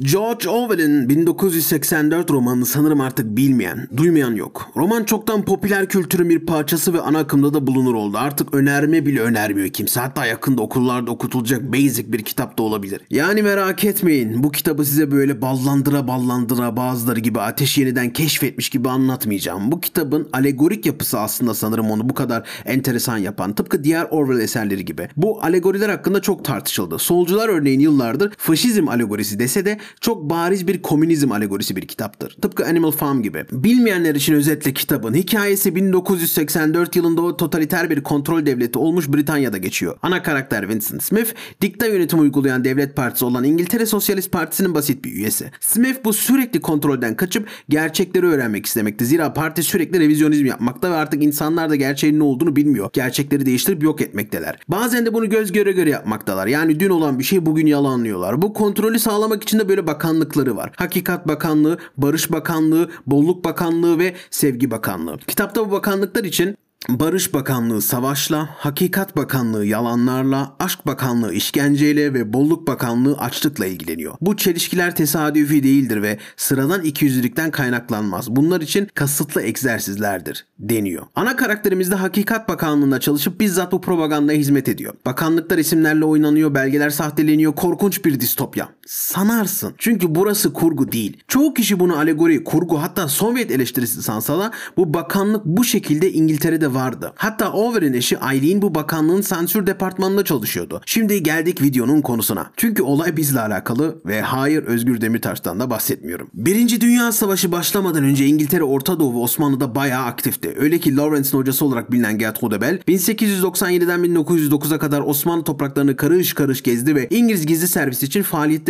George Orwell'in 1984 romanını sanırım artık bilmeyen, duymayan yok. Roman çoktan popüler kültürün bir parçası ve ana akımda da bulunur oldu. Artık önerme bile önermiyor kimse. Hatta yakında okullarda okutulacak basic bir kitap da olabilir. Yani merak etmeyin. Bu kitabı size böyle ballandıra ballandıra bazıları gibi ateş yeniden keşfetmiş gibi anlatmayacağım. Bu kitabın alegorik yapısı aslında sanırım onu bu kadar enteresan yapan. Tıpkı diğer Orwell eserleri gibi. Bu alegoriler hakkında çok tartışıldı. Solcular örneğin yıllardır faşizm alegorisi dese de çok bariz bir komünizm alegorisi bir kitaptır. Tıpkı Animal Farm gibi. Bilmeyenler için özetle kitabın hikayesi 1984 yılında o totaliter bir kontrol devleti olmuş Britanya'da geçiyor. Ana karakter Vincent Smith, dikta yönetimi uygulayan devlet partisi olan İngiltere Sosyalist Partisi'nin basit bir üyesi. Smith bu sürekli kontrolden kaçıp gerçekleri öğrenmek istemekte. Zira parti sürekli revizyonizm yapmakta ve artık insanlar da gerçeğin ne olduğunu bilmiyor. Gerçekleri değiştirip yok etmekteler. Bazen de bunu göz göre göre yapmaktalar. Yani dün olan bir şey bugün yalanlıyorlar. Bu kontrolü sağlamak için de böyle bakanlıkları var. Hakikat Bakanlığı, Barış Bakanlığı, Bolluk Bakanlığı ve Sevgi Bakanlığı. Kitapta bu bakanlıklar için Barış Bakanlığı savaşla, Hakikat Bakanlığı yalanlarla, Aşk Bakanlığı işkenceyle ve Bolluk Bakanlığı açlıkla ilgileniyor. Bu çelişkiler tesadüfi değildir ve sıradan ikiyüzlülükten kaynaklanmaz. Bunlar için kasıtlı egzersizlerdir deniyor. Ana karakterimiz de Hakikat Bakanlığı'nda çalışıp bizzat bu propagandaya hizmet ediyor. Bakanlıklar isimlerle oynanıyor, belgeler sahteleniyor, korkunç bir distopya. Sanarsın. Çünkü burası kurgu değil. Çoğu kişi bunu alegori, kurgu hatta Sovyet eleştirisi sansa da bu bakanlık bu şekilde İngiltere'de vardı. Hatta Over'in eşi Eileen bu bakanlığın sansür departmanında çalışıyordu. Şimdi geldik videonun konusuna. Çünkü olay bizle alakalı ve hayır Özgür Demirtaş'tan da bahsetmiyorum. Birinci Dünya Savaşı başlamadan önce İngiltere, Orta Doğu ve Osmanlı'da bayağı aktifti. Öyle ki Lawrence'ın hocası olarak bilinen Gertrude Bell 1897'den 1909'a kadar Osmanlı topraklarını karış karış gezdi ve İngiliz gizli servisi için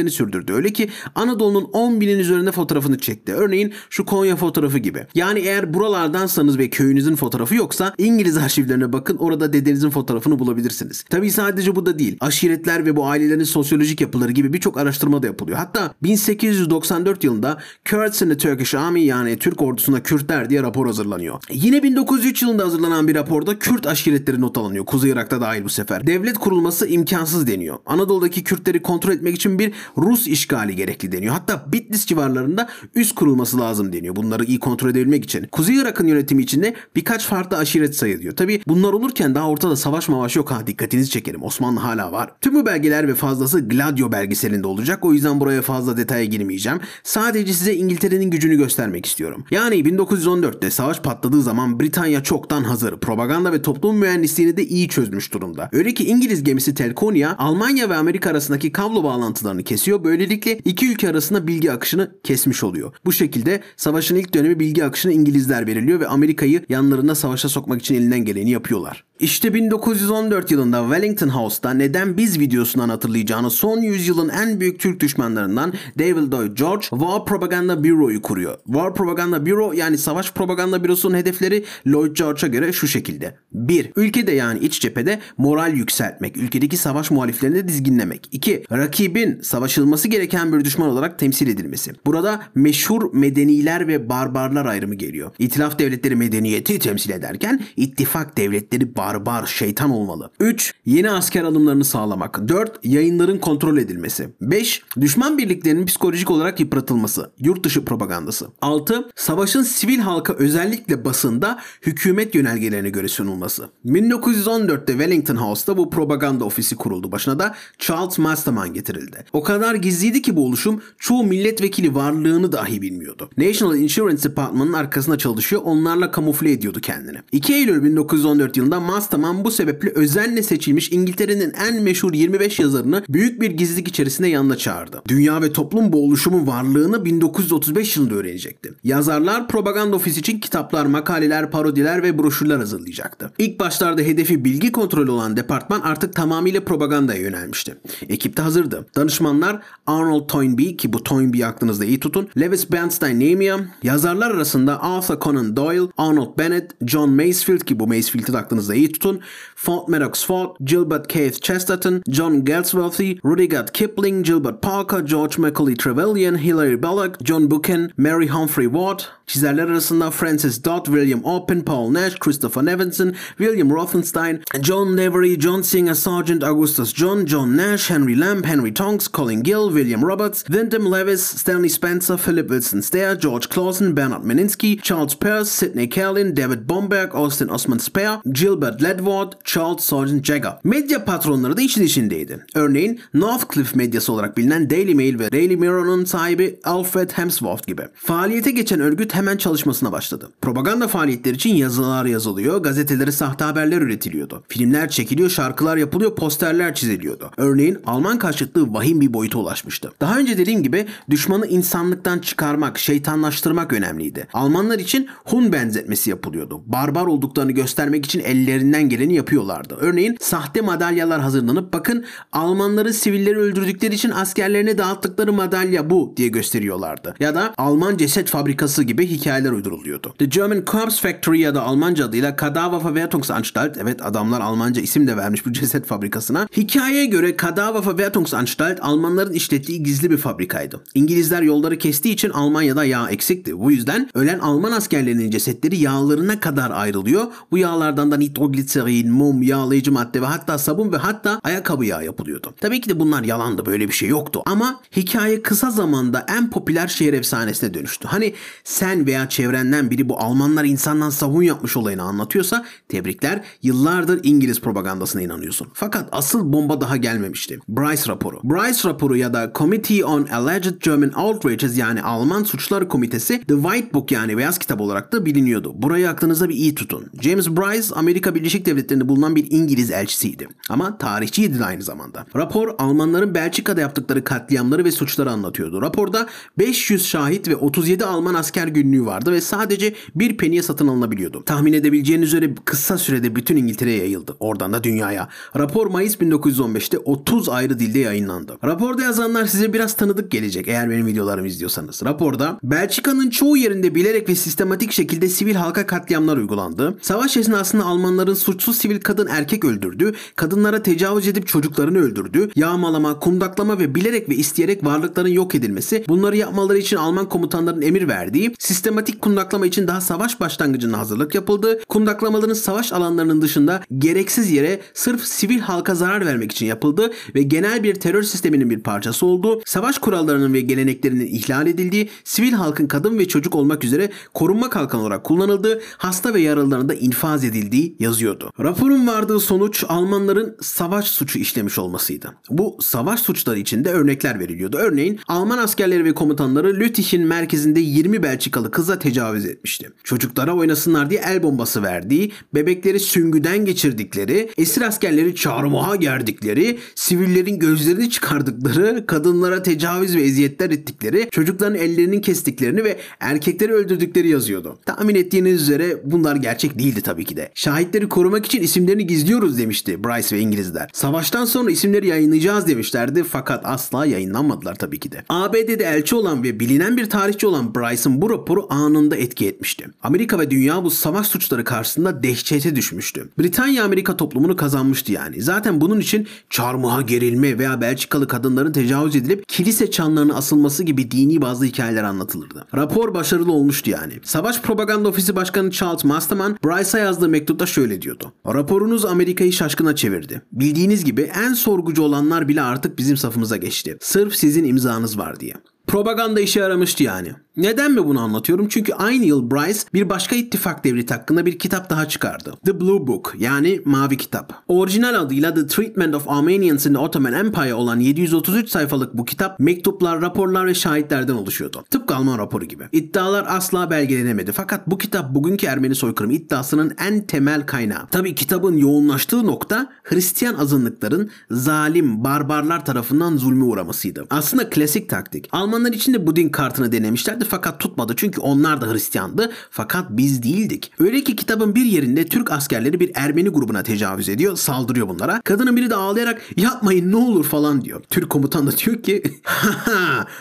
faaliyetlerini sürdürdü. Öyle ki Anadolu'nun 10 binin üzerinde fotoğrafını çekti. Örneğin şu Konya fotoğrafı gibi. Yani eğer buralardansanız ve köyünüzün fotoğrafı yoksa İngiliz arşivlerine bakın orada dedenizin fotoğrafını bulabilirsiniz. Tabii sadece bu da değil. Aşiretler ve bu ailelerin sosyolojik yapıları gibi birçok araştırma da yapılıyor. Hatta 1894 yılında Kurds in the Turkish Army yani Türk ordusuna Kürtler diye rapor hazırlanıyor. Yine 1903 yılında hazırlanan bir raporda Kürt aşiretleri not alınıyor. Kuzey Irak'ta dahil bu sefer. Devlet kurulması imkansız deniyor. Anadolu'daki Kürtleri kontrol etmek için bir Rus işgali gerekli deniyor. Hatta Bitlis civarlarında üst kurulması lazım deniyor. Bunları iyi kontrol edebilmek için. Kuzey Irak'ın yönetimi içinde birkaç farklı aşiret sayılıyor. Tabi bunlar olurken daha ortada savaş mavaş yok ha dikkatinizi çekerim. Osmanlı hala var. Tüm bu belgeler ve fazlası Gladio belgeselinde olacak. O yüzden buraya fazla detaya girmeyeceğim. Sadece size İngiltere'nin gücünü göstermek istiyorum. Yani 1914'te savaş patladığı zaman Britanya çoktan hazır. Propaganda ve toplum mühendisliğini de iyi çözmüş durumda. Öyle ki İngiliz gemisi Telkonia Almanya ve Amerika arasındaki kablo bağlantılarını kesiyor. Böylelikle iki ülke arasında bilgi akışını kesmiş oluyor. Bu şekilde savaşın ilk dönemi bilgi akışını İngilizler belirliyor ve Amerika'yı yanlarına savaşa sokmak için elinden geleni yapıyorlar. İşte 1914 yılında Wellington House'da neden biz videosundan hatırlayacağını son yüzyılın en büyük Türk düşmanlarından David Lloyd George War Propaganda Bureau'yu kuruyor. War Propaganda Bureau yani Savaş Propaganda Bürosu'nun hedefleri Lloyd George'a göre şu şekilde. 1. Ülkede yani iç cephede moral yükseltmek, ülkedeki savaş muhaliflerini dizginlemek. 2. Rakibin savaşılması gereken bir düşman olarak temsil edilmesi. Burada meşhur medeniler ve barbarlar ayrımı geliyor. İtilaf devletleri medeniyeti temsil ederken ittifak devletleri barbar, şeytan olmalı. 3. Yeni asker alımlarını sağlamak. 4. Yayınların kontrol edilmesi. 5. Düşman birliklerinin psikolojik olarak yıpratılması. Yurt dışı propagandası. 6. Savaşın sivil halka özellikle basında hükümet yönergelerine göre sunulması. 1914'te Wellington House'da bu propaganda ofisi kuruldu. Başına da Charles Masterman getirildi. O kadar gizliydi ki bu oluşum çoğu milletvekili varlığını dahi bilmiyordu. National Insurance Department'ın arkasında çalışıyor, onlarla kamufle ediyordu kendini. 2 Eylül 1914 yılında Masterman bu sebeple özenle seçilmiş İngiltere'nin en meşhur 25 yazarını büyük bir gizlilik içerisinde yanına çağırdı. Dünya ve toplum bu oluşumun varlığını 1935 yılında öğrenecekti. Yazarlar propaganda ofisi için kitaplar, makaleler, parodiler ve broşürler hazırlayacaktı. İlk başlarda hedefi bilgi kontrolü olan departman artık tamamıyla propagandaya yönelmişti. Ekip de hazırdı. Danışmanlar Arnold Toynbee ki bu Toynbee'yi aklınızda iyi tutun, Lewis Bernstein Nehemiah, yazarlar arasında Arthur Conan Doyle, Arnold Bennett, John Masefield ki bu Masefield'i de aklınızda iyi tutun. Fort Maddox Ford, Gilbert Keith Chesterton, John Galsworthy, Rudyard Kipling, Gilbert Parker, George Macaulay Trevelyan, Hilary Belloc, John Buchan, Mary Humphrey Ward, Çizerler arasında Francis Dodd, William Oppen, Paul Nash, Christopher Nevinson, William Rothenstein, John Lavery, John Singer Sargent, Augustus John, John Nash, Henry Lamb, Henry Tonks, Colin Gill, William Roberts, Wyndham Levis, Stanley Spencer, Philip Wilson Stair, George Clausen, Bernard Meninsky, Charles Peirce, Sidney Carlin, David Bomberg, Austin Osman Spare, Gilbert Ledward, Charles Sargent Jagger. Medya patronları da işin içindeydi. Örneğin Northcliffe medyası olarak bilinen Daily Mail ve Daily Mirror'ın sahibi Alfred Hemsworth gibi. Faaliyete geçen örgüt hemen çalışmasına başladı. Propaganda faaliyetleri için yazılar yazılıyor, gazetelere sahte haberler üretiliyordu. Filmler çekiliyor, şarkılar yapılıyor, posterler çiziliyordu. Örneğin Alman karşıtlığı vahim bir boyuta ulaşmıştı. Daha önce dediğim gibi düşmanı insanlıktan çıkarmak, şeytanlaştırmak önemliydi. Almanlar için Hun benzetmesi yapılıyordu. Barbar olduklarını göstermek için ellerinden geleni yapıyorlardı. Örneğin sahte madalyalar hazırlanıp bakın Almanları sivilleri öldürdükleri için askerlerine dağıttıkları madalya bu diye gösteriyorlardı. Ya da Alman ceset fabrikası gibi hikayeler uyduruluyordu. The German Corpse Factory ya da Almanca adıyla Kadaververwertungsanstalt evet adamlar Almanca isim de vermiş bu ceset fabrikasına. Hikayeye göre Kadaververwertungsanstalt Almanların işlettiği gizli bir fabrikaydı. İngilizler yolları kestiği için Almanya'da yağ eksikti. Bu yüzden ölen Alman askerlerinin cesetleri yağlarına kadar ayrılıyor. Bu yağlardan da nitrogliserin, mum, yağlayıcı madde ve hatta sabun ve hatta ayakkabı yağı yapılıyordu. Tabii ki de bunlar yalandı böyle bir şey yoktu ama hikaye kısa zamanda en popüler şehir efsanesine dönüştü. Hani sen veya çevrenden biri bu Almanlar insandan sabun yapmış olayını anlatıyorsa tebrikler yıllardır İngiliz propagandasına inanıyorsun. Fakat asıl bomba daha gelmemişti. Bryce raporu. Bryce raporu ya da Committee on Alleged German Outrages yani Alman Suçlar Komitesi The White Book yani Beyaz Kitap olarak da biliniyordu. Burayı aklınıza bir iyi tutun. James Bryce Amerika Birleşik Devletleri'nde bulunan bir İngiliz elçisiydi. Ama tarihçiydi de aynı zamanda. Rapor Almanların Belçika'da yaptıkları katliamları ve suçları anlatıyordu. Raporda 500 şahit ve 37 Alman asker günlüğü vardı ve sadece bir peniye satın alınabiliyordu. Tahmin edebileceğiniz üzere kısa sürede bütün İngiltere'ye yayıldı. Oradan da dünyaya. Rapor Mayıs 1915'te 30 ayrı dilde yayınlandı. Raporda yazanlar size biraz tanıdık gelecek eğer benim videolarımı izliyorsanız. Raporda Belçika'nın çoğu yerinde bilerek ve sistematik şekilde sivil halka katliamlar uygulandı. Savaş esnasında Almanların suçsuz sivil kadın erkek öldürdü, kadınlara tecavüz edip çocuklarını öldürdü, yağmalama, kundaklama ve bilerek ve isteyerek varlıkların yok edilmesi, bunları yapmaları için Alman komutanların emir verdiği, sistematik kundaklama için daha savaş başlangıcında hazırlık yapıldı, kundaklamaların savaş alanlarının dışında gereksiz yere sırf sivil halka zarar vermek için yapıldı ve genel bir terör sisteminin bir parçası oldu, savaş kurallarının ve geleneklerinin ihlal edildiği, sivil halkın kadın ve çocuk olmak üzere korunma kalkan olarak kullanıldığı, hasta ve yaralıların da infaz edildiği yazıyordu. Raporun vardığı sonuç Almanların savaş suçu işlemiş olmasıydı. Bu savaş suçları için de örnekler veriliyordu. Örneğin Alman askerleri ve komutanları Lüttich'in merkezinde 20 Belçikalı kıza tecavüz etmişti. Çocuklara oynasınlar diye el bombası verdiği, bebekleri süngüden geçirdikleri, esir askerleri çarmıha gerdikleri, sivillerin gözlerini çıkardıkları, kadınlara tecavüz ve eziyetler ettikleri, çocukların ellerinin kestiklerini ve erkekleri öldürdükleri yazıyordu. Tahmin ettiğiniz üzere bunlar gerçek değildi tabii ki de. Şahitleri korumak için isimlerini gizliyoruz demişti Bryce ve İngilizler. Savaştan sonra isimleri yayınlayacağız demişlerdi fakat asla yayınlanmadılar tabii ki de. ABD'de elçi olan ve bilinen bir tarihçi olan Bryce'ın bu raporu anında etki etmişti. Amerika ve dünya bu savaş suçları karşısında dehşete düşmüştü. Britanya Amerika toplumunu kazanmıştı yani. Zaten bunun için çarmıha gerilme veya Belçikalı kadınların tecavüz edilip kilise çanlarına asılması gibi dini bazı hikayeler anlatılırdı. Rapor başarılı olmuştu yani. Savaş Propaganda Ofisi Başkanı Charles Masterman Bryce'a yazdığı mektupta şöyle diyordu. Raporunuz Amerika'yı şaşkına çevirdi. Bildiğiniz gibi en sorgucu olanlar bile artık bizim safımıza geçti. Sırf sizin imzanız var diye. Propaganda işe yaramıştı yani. Neden mi bunu anlatıyorum? Çünkü aynı yıl Bryce bir başka ittifak devleti hakkında bir kitap daha çıkardı. The Blue Book yani Mavi Kitap. Orijinal adıyla The Treatment of Armenians in the Ottoman Empire olan 733 sayfalık bu kitap mektuplar, raporlar ve şahitlerden oluşuyordu. Tıpkı Alman raporu gibi. İddialar asla belgelenemedi fakat bu kitap bugünkü Ermeni soykırım iddiasının en temel kaynağı. Tabi kitabın yoğunlaştığı nokta Hristiyan azınlıkların zalim, barbarlar tarafından zulmü uğramasıydı. Aslında klasik taktik. Alman Almanlar için de bu din kartını denemişlerdi fakat tutmadı çünkü onlar da Hristiyandı fakat biz değildik. Öyle ki kitabın bir yerinde Türk askerleri bir Ermeni grubuna tecavüz ediyor, saldırıyor bunlara. Kadının biri de ağlayarak yapmayın ne olur falan diyor. Türk komutan da diyor ki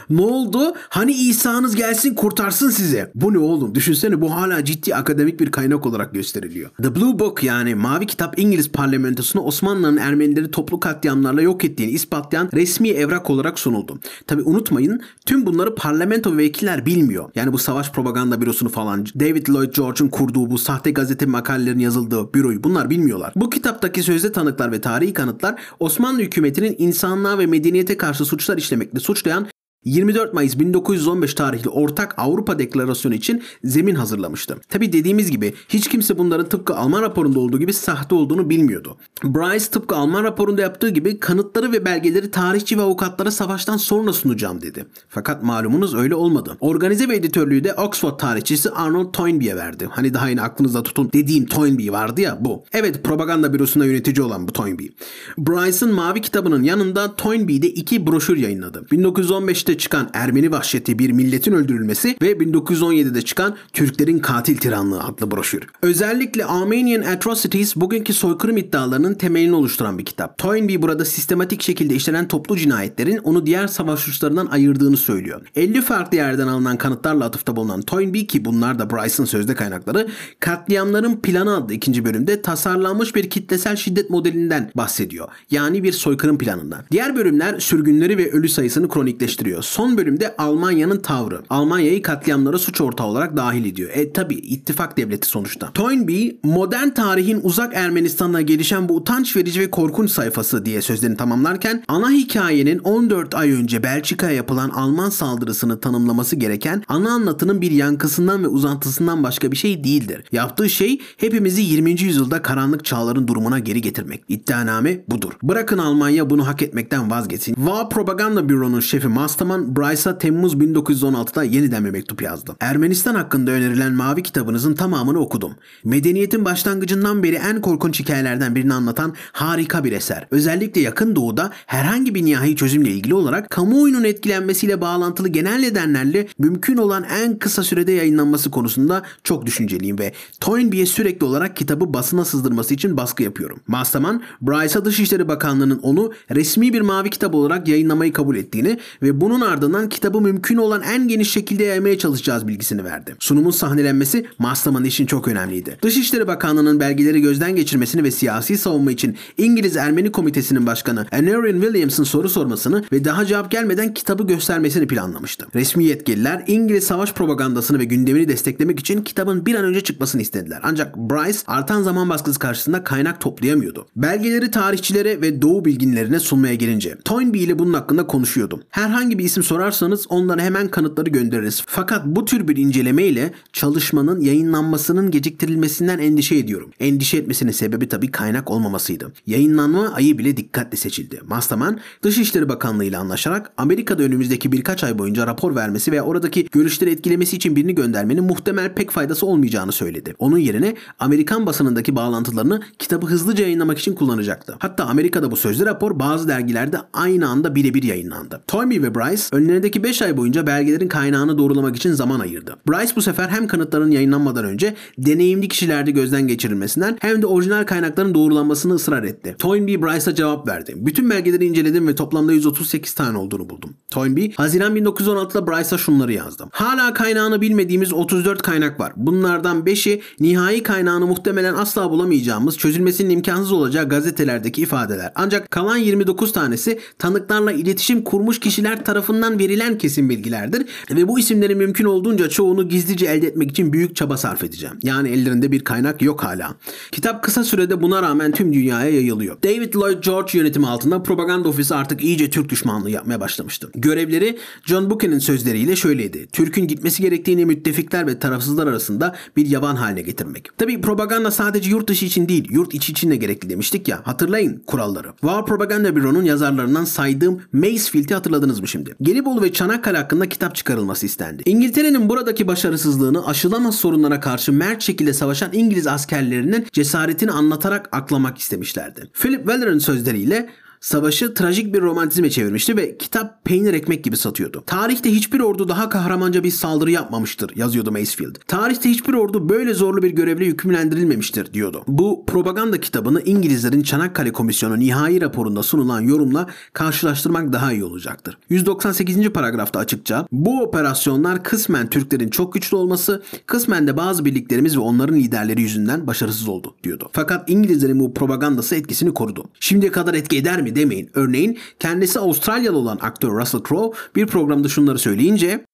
ne oldu? Hani İsa'nız gelsin kurtarsın sizi. Bu ne oğlum? Düşünsene bu hala ciddi akademik bir kaynak olarak gösteriliyor. The Blue Book yani Mavi Kitap İngiliz parlamentosuna Osmanlı'nın Ermenileri toplu katliamlarla yok ettiğini ispatlayan resmi evrak olarak sunuldu. Tabi unutmayın tüm bunları parlamento ve vekiller bilmiyor. Yani bu savaş propaganda bürosunu falan David Lloyd George'un kurduğu bu sahte gazete makalelerin yazıldığı büroyu bunlar bilmiyorlar. Bu kitaptaki sözde tanıklar ve tarihi kanıtlar Osmanlı hükümetinin insanlığa ve medeniyete karşı suçlar işlemekle suçlayan 24 Mayıs 1915 tarihli Ortak Avrupa Deklarasyonu için zemin hazırlamıştı. Tabi dediğimiz gibi hiç kimse bunların tıpkı Alman raporunda olduğu gibi sahte olduğunu bilmiyordu. Bryce tıpkı Alman raporunda yaptığı gibi kanıtları ve belgeleri tarihçi ve avukatlara savaştan sonra sunacağım dedi. Fakat malumunuz öyle olmadı. Organize ve editörlüğü de Oxford tarihçisi Arnold Toynbee'ye verdi. Hani daha yine aklınızda tutun dediğim Toynbee vardı ya bu. Evet propaganda bürosunda yönetici olan bu Toynbee. Bryce'ın mavi kitabının yanında Toynbee de iki broşür yayınladı. 1915'te 1913'te çıkan Ermeni vahşeti bir milletin öldürülmesi ve 1917'de çıkan Türklerin katil tiranlığı adlı broşür. Özellikle Armenian Atrocities bugünkü soykırım iddialarının temelini oluşturan bir kitap. Toynbee burada sistematik şekilde işlenen toplu cinayetlerin onu diğer savaş suçlarından ayırdığını söylüyor. 50 farklı yerden alınan kanıtlarla atıfta bulunan Toynbee ki bunlar da Bryce'ın sözde kaynakları Katliamların Planı adlı ikinci bölümde tasarlanmış bir kitlesel şiddet modelinden bahsediyor. Yani bir soykırım planından. Diğer bölümler sürgünleri ve ölü sayısını kronikleştiriyor. Son bölümde Almanya'nın tavrı. Almanya'yı katliamlara suç ortağı olarak dahil ediyor. E tabi ittifak devleti sonuçta. Toynbee modern tarihin uzak Ermenistan'la gelişen bu utanç verici ve korkunç sayfası diye sözlerini tamamlarken ana hikayenin 14 ay önce Belçika'ya yapılan Alman saldırısını tanımlaması gereken ana anlatının bir yankısından ve uzantısından başka bir şey değildir. Yaptığı şey hepimizi 20. yüzyılda karanlık çağların durumuna geri getirmek. İddianame budur. Bırakın Almanya bunu hak etmekten vazgeçsin. Va Propaganda Büro'nun şefi Masterman zaman Bryce'a Temmuz 1916'da yeniden bir mektup yazdım. Ermenistan hakkında önerilen mavi kitabınızın tamamını okudum. Medeniyetin başlangıcından beri en korkunç hikayelerden birini anlatan harika bir eser. Özellikle yakın doğuda herhangi bir nihai çözümle ilgili olarak kamuoyunun etkilenmesiyle bağlantılı genel nedenlerle mümkün olan en kısa sürede yayınlanması konusunda çok düşünceliyim ve Toynbee'ye sürekli olarak kitabı basına sızdırması için baskı yapıyorum. Masterman, Bryce'a Dışişleri Bakanlığı'nın onu resmi bir mavi kitap olarak yayınlamayı kabul ettiğini ve bunun ardından kitabı mümkün olan en geniş şekilde yaymaya çalışacağız bilgisini verdi. Sunumun sahnelenmesi Masterman için çok önemliydi. Dışişleri Bakanlığı'nın belgeleri gözden geçirmesini ve siyasi savunma için İngiliz Ermeni Komitesi'nin başkanı Anarian Williams'ın soru sormasını ve daha cevap gelmeden kitabı göstermesini planlamıştı. Resmi yetkililer İngiliz savaş propagandasını ve gündemini desteklemek için kitabın bir an önce çıkmasını istediler. Ancak Bryce artan zaman baskısı karşısında kaynak toplayamıyordu. Belgeleri tarihçilere ve doğu bilginlerine sunmaya gelince Toynbee ile bunun hakkında konuşuyordum. Herhangi bir isim sorarsanız onlara hemen kanıtları göndeririz. Fakat bu tür bir inceleme ile çalışmanın yayınlanmasının geciktirilmesinden endişe ediyorum. Endişe etmesinin sebebi tabii kaynak olmamasıydı. Yayınlanma ayı bile dikkatle seçildi. Masterman Dışişleri Bakanlığı ile anlaşarak Amerika'da önümüzdeki birkaç ay boyunca rapor vermesi ve oradaki görüşleri etkilemesi için birini göndermenin muhtemel pek faydası olmayacağını söyledi. Onun yerine Amerikan basınındaki bağlantılarını kitabı hızlıca yayınlamak için kullanacaktı. Hatta Amerika'da bu sözlü rapor bazı dergilerde aynı anda birebir yayınlandı. Toynbee ve Bryce önlerindeki 5 ay boyunca belgelerin kaynağını doğrulamak için zaman ayırdı. Bryce bu sefer hem kanıtların yayınlanmadan önce deneyimli kişilerde gözden geçirilmesinden hem de orijinal kaynakların doğrulanmasını ısrar etti. Toynbee Bryce'a cevap verdi. Bütün belgeleri inceledim ve toplamda 138 tane olduğunu buldum. Toynbee, Haziran 1916'da Bryce'a şunları yazdım. Hala kaynağını bilmediğimiz 34 kaynak var. Bunlardan 5'i nihai kaynağını muhtemelen asla bulamayacağımız, çözülmesinin imkansız olacağı gazetelerdeki ifadeler. Ancak kalan 29 tanesi tanıklarla iletişim kurmuş kişiler tarafından verilen kesin bilgilerdir ve bu isimlerin mümkün olduğunca çoğunu gizlice elde etmek için büyük çaba sarf edeceğim. Yani ellerinde bir kaynak yok hala. Kitap kısa sürede buna rağmen tüm dünyaya yayılıyor. David Lloyd George yönetimi altında propaganda ofisi artık iyice Türk düşmanlığı yapmaya başlamıştı. Görevleri John Buchan'ın sözleriyle şöyleydi. Türk'ün gitmesi gerektiğini müttefikler ve tarafsızlar arasında bir yaban haline getirmek. Tabi propaganda sadece yurt dışı için değil, yurt içi için de gerekli demiştik ya. Hatırlayın kuralları. War Propaganda Büro'nun yazarlarından saydığım Macefield'i hatırladınız mı şimdi? Gelibolu ve Çanakkale hakkında kitap çıkarılması istendi. İngiltere'nin buradaki başarısızlığını aşılamaz sorunlara karşı mert şekilde savaşan İngiliz askerlerinin cesaretini anlatarak aklamak istemişlerdi. Philip Weller'ın sözleriyle savaşı trajik bir romantizme çevirmişti ve kitap peynir ekmek gibi satıyordu. Tarihte hiçbir ordu daha kahramanca bir saldırı yapmamıştır yazıyordu Macefield. Tarihte hiçbir ordu böyle zorlu bir görevle yükümlendirilmemiştir diyordu. Bu propaganda kitabını İngilizlerin Çanakkale Komisyonu nihai raporunda sunulan yorumla karşılaştırmak daha iyi olacaktır. 198. paragrafta açıkça bu operasyonlar kısmen Türklerin çok güçlü olması, kısmen de bazı birliklerimiz ve onların liderleri yüzünden başarısız oldu diyordu. Fakat İngilizlerin bu propagandası etkisini korudu. Şimdiye kadar etki eder mi demeyin. Örneğin kendisi Avustralyalı olan aktör Russell Crowe bir programda şunları söyleyince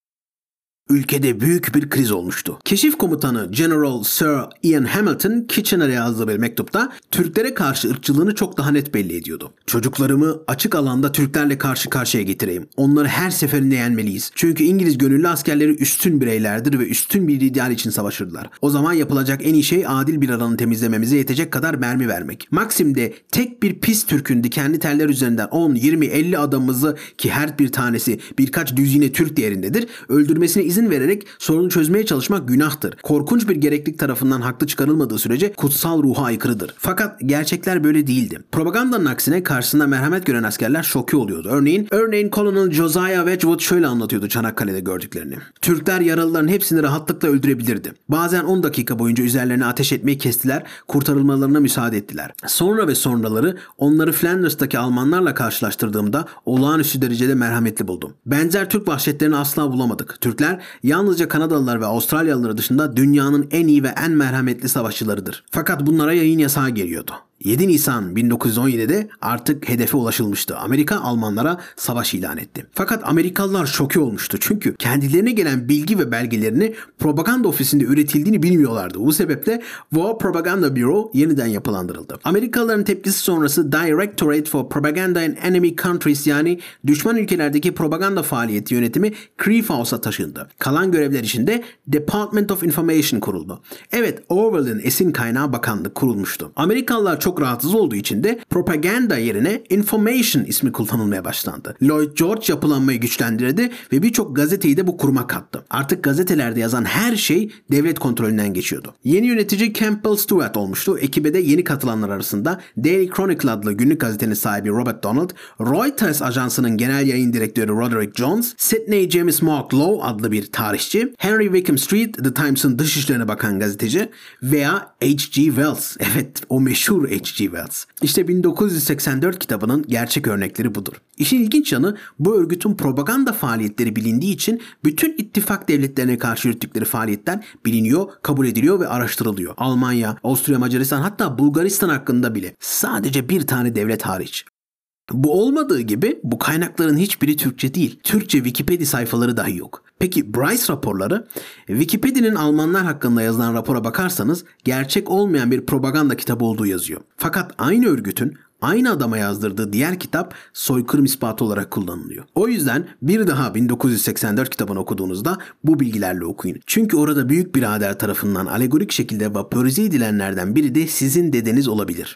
ülkede büyük bir kriz olmuştu. Keşif komutanı General Sir Ian Hamilton Kitchener'e yazdığı bir mektupta Türklere karşı ırkçılığını çok daha net belli ediyordu. Çocuklarımı açık alanda Türklerle karşı karşıya getireyim. Onları her seferinde yenmeliyiz. Çünkü İngiliz gönüllü askerleri üstün bireylerdir ve üstün bir ideal için savaşırlar. O zaman yapılacak en iyi şey adil bir alanı temizlememize yetecek kadar mermi vermek. Maksim'de tek bir pis Türk'ün dikenli teller üzerinden 10, 20, 50 adamımızı ki her bir tanesi birkaç düzine Türk değerindedir öldürmesine izin izin vererek sorunu çözmeye çalışmak günahtır. Korkunç bir gereklik tarafından haklı çıkarılmadığı sürece kutsal ruha aykırıdır. Fakat gerçekler böyle değildi. Propagandanın aksine karşısında merhamet gören askerler şoke oluyordu. Örneğin, örneğin Colonel Josiah Wedgwood şöyle anlatıyordu Çanakkale'de gördüklerini. Türkler yaralıların hepsini rahatlıkla öldürebilirdi. Bazen 10 dakika boyunca üzerlerine ateş etmeyi kestiler, kurtarılmalarına müsaade ettiler. Sonra ve sonraları onları Flanders'taki Almanlarla karşılaştırdığımda olağanüstü derecede merhametli buldum. Benzer Türk vahşetlerini asla bulamadık. Türkler yalnızca Kanadalılar ve Avustralyalılar dışında dünyanın en iyi ve en merhametli savaşçılarıdır. Fakat bunlara yayın yasağı geliyordu. 7 Nisan 1917'de artık hedefe ulaşılmıştı. Amerika Almanlara savaş ilan etti. Fakat Amerikalılar şoke olmuştu. Çünkü kendilerine gelen bilgi ve belgelerini propaganda ofisinde üretildiğini bilmiyorlardı. Bu sebeple War Propaganda Bureau yeniden yapılandırıldı. Amerikalıların tepkisi sonrası Directorate for Propaganda in Enemy Countries yani düşman ülkelerdeki propaganda faaliyeti yönetimi Creve House'a taşındı. Kalan görevler için de Department of Information kuruldu. Evet Orwell'in esin kaynağı bakanlık kurulmuştu. Amerikalılar çok çok rahatsız olduğu için de propaganda yerine information ismi kullanılmaya başlandı. Lloyd George yapılanmayı güçlendirdi ve birçok gazeteyi de bu kuruma kattı. Artık gazetelerde yazan her şey devlet kontrolünden geçiyordu. Yeni yönetici Campbell Stewart olmuştu. Ekibe de yeni katılanlar arasında Daily Chronicle adlı günlük gazetenin sahibi Robert Donald, Reuters ajansının genel yayın direktörü Roderick Jones, Sydney James Mark Lowe adlı bir tarihçi, Henry Wickham Street, The Times'ın dışişlerine bakan gazeteci veya H.G. Wells, evet o meşhur H.G. Wells. İşte 1984 kitabının gerçek örnekleri budur. İşin ilginç yanı bu örgütün propaganda faaliyetleri bilindiği için bütün ittifak devletlerine karşı yürüttükleri faaliyetler biliniyor, kabul ediliyor ve araştırılıyor. Almanya, Avusturya, Macaristan hatta Bulgaristan hakkında bile sadece bir tane devlet hariç. Bu olmadığı gibi bu kaynakların hiçbiri Türkçe değil. Türkçe Wikipedia sayfaları dahi yok. Peki Bryce raporları? Wikipedia'nın Almanlar hakkında yazılan rapora bakarsanız gerçek olmayan bir propaganda kitabı olduğu yazıyor. Fakat aynı örgütün aynı adama yazdırdığı diğer kitap soykırım ispatı olarak kullanılıyor. O yüzden bir daha 1984 kitabını okuduğunuzda bu bilgilerle okuyun. Çünkü orada büyük birader tarafından alegorik şekilde vapörize edilenlerden biri de sizin dedeniz olabilir.